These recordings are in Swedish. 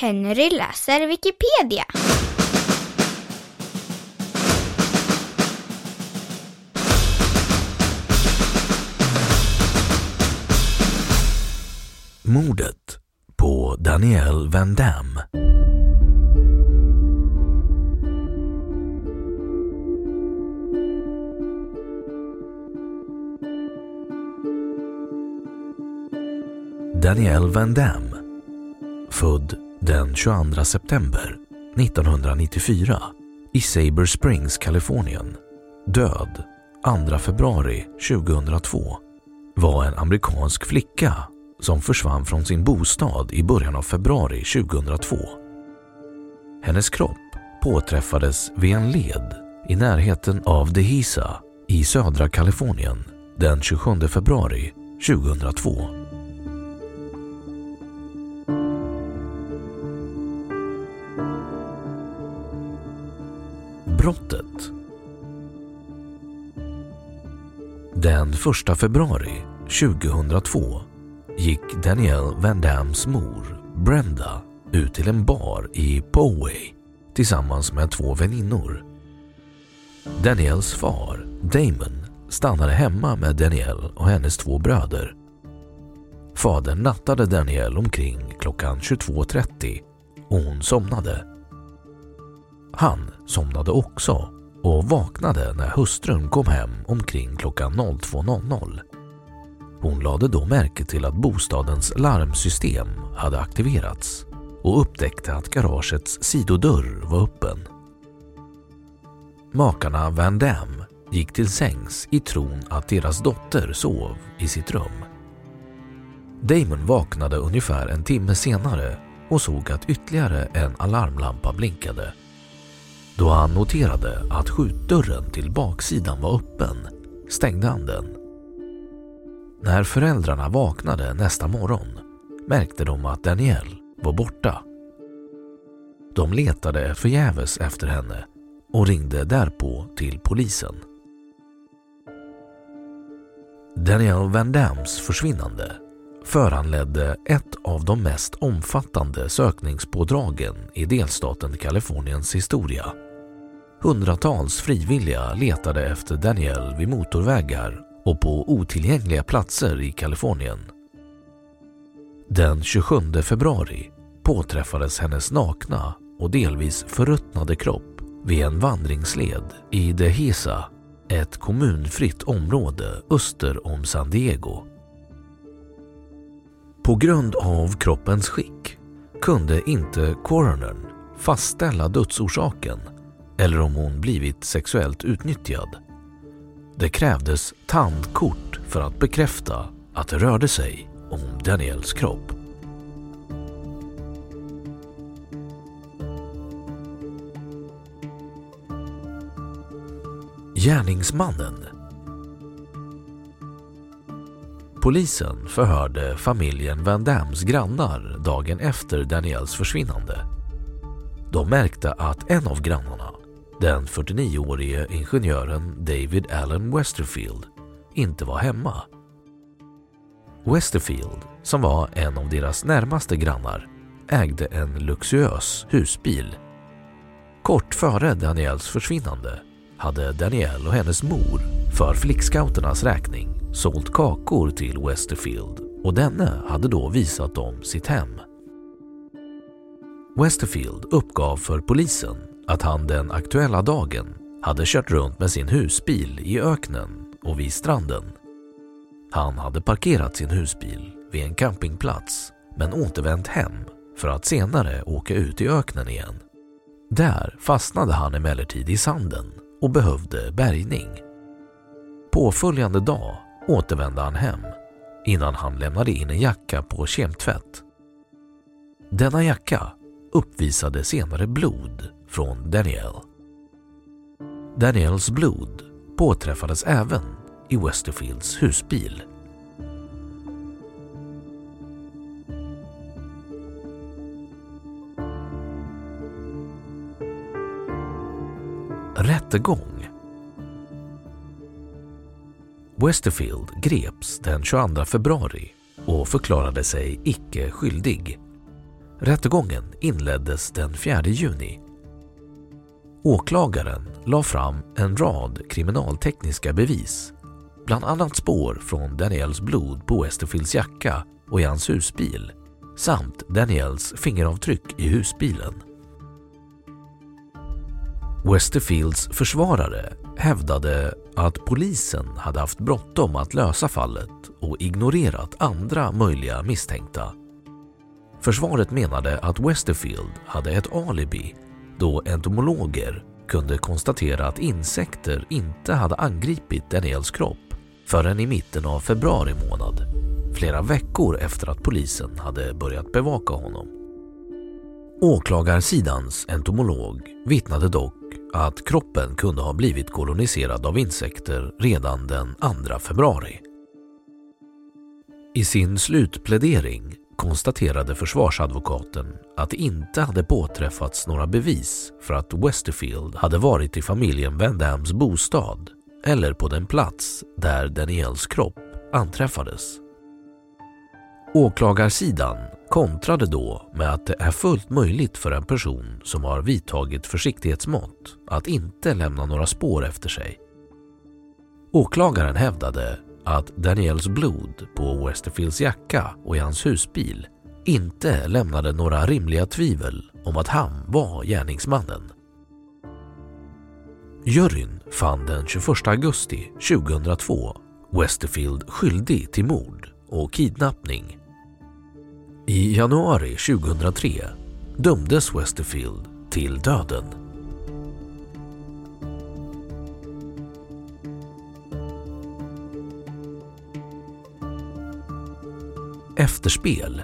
Henry läser Wikipedia. Mordet på Danielle Van Damme. Danielle Van Damme, född den 22 september 1994 i Saber Springs, Kalifornien, död 2 februari 2002, var en amerikansk flicka som försvann från sin bostad i början av februari 2002. Hennes kropp påträffades vid en led i närheten av Dehisa i södra Kalifornien den 27 februari 2002. 1 februari 2002 gick Danielle Van Dams mor, Brenda, ut till en bar i Poway tillsammans med två väninnor. Daniels far, Damon, stannade hemma med Danielle och hennes två bröder. Fadern nattade Danielle omkring klockan 22.30 och hon somnade. Han somnade också och vaknade när hustrun kom hem omkring klockan 02.00. Hon lade då märke till att bostadens larmsystem hade aktiverats och upptäckte att garagets sidodörr var öppen. Makarna Van Damme gick till sängs i tron att deras dotter sov i sitt rum. Damon vaknade ungefär en timme senare och såg att ytterligare en alarmlampa blinkade. Då han noterade att skjutdörren till baksidan var öppen stängde han den när föräldrarna vaknade nästa morgon märkte de att Danielle var borta. De letade förgäves efter henne och ringde därpå till polisen. Danielle Van Dams försvinnande föranledde ett av de mest omfattande sökningspådragen i delstaten Kaliforniens historia. Hundratals frivilliga letade efter Danielle vid motorvägar och på otillgängliga platser i Kalifornien. Den 27 februari påträffades hennes nakna och delvis förruttnade kropp vid en vandringsled i Dehesa, ett kommunfritt område öster om San Diego. På grund av kroppens skick kunde inte coronern fastställa dödsorsaken eller om hon blivit sexuellt utnyttjad. Det krävdes tandkort för att bekräfta att det rörde sig om Daniels kropp. Gärningsmannen Polisen förhörde familjen Van Dams grannar dagen efter Daniels försvinnande. De märkte att en av grannarna, den 49-årige ingenjören David Allen Westerfield, inte var hemma. Westerfield, som var en av deras närmaste grannar, ägde en luxuös husbil. Kort före Daniels försvinnande hade Danielle och hennes mor för flickscouternas räkning sålt kakor till Westerfield och denne hade då visat dem sitt hem. Westerfield uppgav för polisen att han den aktuella dagen hade kört runt med sin husbil i öknen och vid stranden. Han hade parkerat sin husbil vid en campingplats men återvänt hem för att senare åka ut i öknen igen. Där fastnade han emellertid i sanden och behövde bärgning. Påföljande dag återvände han hem innan han lämnade in en jacka på kemtvätt. Denna jacka uppvisade senare blod från Daniel. Daniels blod påträffades även i Westerfields husbil. Rättegång Westerfield greps den 22 februari och förklarade sig icke skyldig. Rättegången inleddes den 4 juni. Åklagaren la fram en rad kriminaltekniska bevis, bland annat spår från Daniels blod på Westerfields jacka och i hans husbil samt Daniels fingeravtryck i husbilen. Westerfields försvarare hävdade att polisen hade haft bråttom att lösa fallet och ignorerat andra möjliga misstänkta. Försvaret menade att Westerfield hade ett alibi då entomologer kunde konstatera att insekter inte hade angripit Daniels kropp förrän i mitten av februari månad, flera veckor efter att polisen hade börjat bevaka honom. Åklagarsidans entomolog vittnade dock att kroppen kunde ha blivit koloniserad av insekter redan den 2 februari. I sin slutplädering konstaterade försvarsadvokaten att det inte hade påträffats några bevis för att Westerfield hade varit i familjen Van Dams bostad eller på den plats där Daniels kropp anträffades. Åklagarsidan kontrade då med att det är fullt möjligt för en person som har vidtagit försiktighetsmått att inte lämna några spår efter sig. Åklagaren hävdade att Daniels blod på Westerfields jacka och i hans husbil inte lämnade några rimliga tvivel om att han var gärningsmannen. Juryn fann den 21 augusti 2002 Westerfield skyldig till mord och kidnappning. I januari 2003 dömdes Westerfield till döden. Efterspel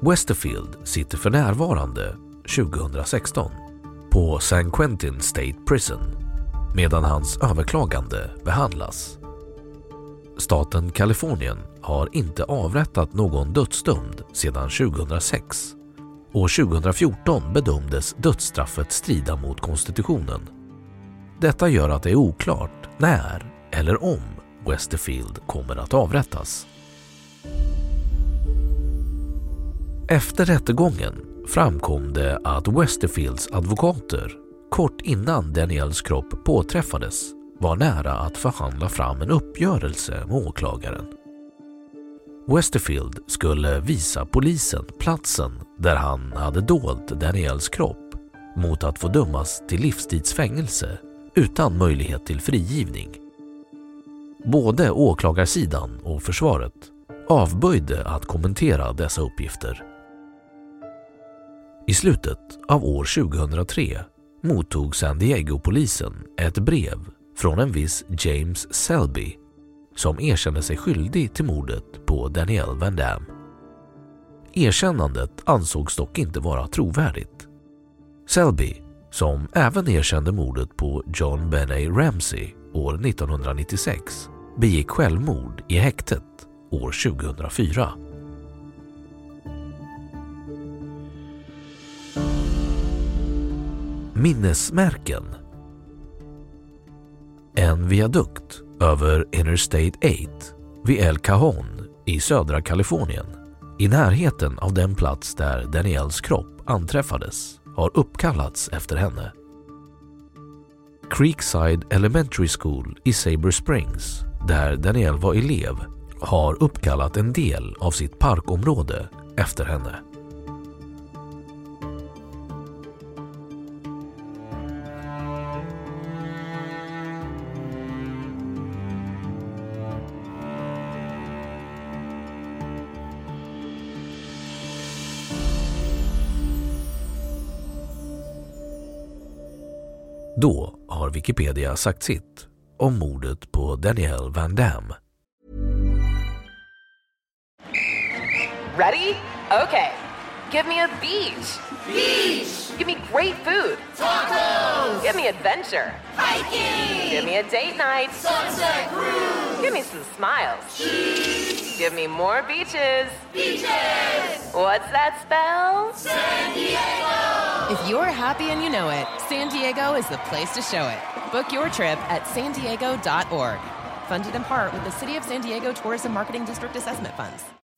Westerfield sitter för närvarande, 2016, på San Quentin State Prison medan hans överklagande behandlas. Staten Kalifornien har inte avrättat någon dödsdömd sedan 2006. och 2014 bedömdes dödsstraffet strida mot konstitutionen. Detta gör att det är oklart när eller om Westerfield kommer att avrättas. Efter rättegången framkom det att Westerfields advokater kort innan Daniels kropp påträffades var nära att förhandla fram en uppgörelse med åklagaren. Westerfield skulle visa polisen platsen där han hade dolt Daniels kropp mot att få dömas till livstidsfängelse utan möjlighet till frigivning. Både åklagarsidan och försvaret avböjde att kommentera dessa uppgifter. I slutet av år 2003 mottog San Diego-polisen ett brev från en viss James Selby som erkände sig skyldig till mordet på Danielle Van Damme. Erkännandet ansågs dock inte vara trovärdigt. Selby, som även erkände mordet på John Benay Ramsey år 1996, begick självmord i häktet år 2004. Minnesmärken En viadukt över Interstate 8 vid El Cajon i södra Kalifornien i närheten av den plats där Daniels kropp anträffades har uppkallats efter henne. Creekside Elementary School i Saber Springs, där Danielle var elev, har uppkallat en del av sitt parkområde efter henne. Då har Wikipedia sagt sitt om mordet på Danielle Van Damme. Ready? Okay. Give me a beach. Beach. Give me great food. Tacos. Give me adventure. Hiking. Give me a date night. Sunset cruise. Give me some smiles. Cheese. Give me more beaches. Beaches. What's that spell? San Diego. If you're happy and you know it, San Diego is the place to show it. Book your trip at san diego.org. Funded in part with the City of San Diego Tourism Marketing District Assessment Funds.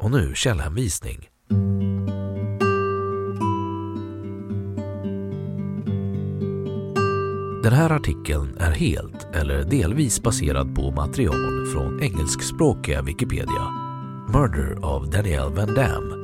Och nu källhänvisning. Den här artikeln är helt eller delvis baserad på material från engelskspråkiga Wikipedia. Murder of Danielle Van Damme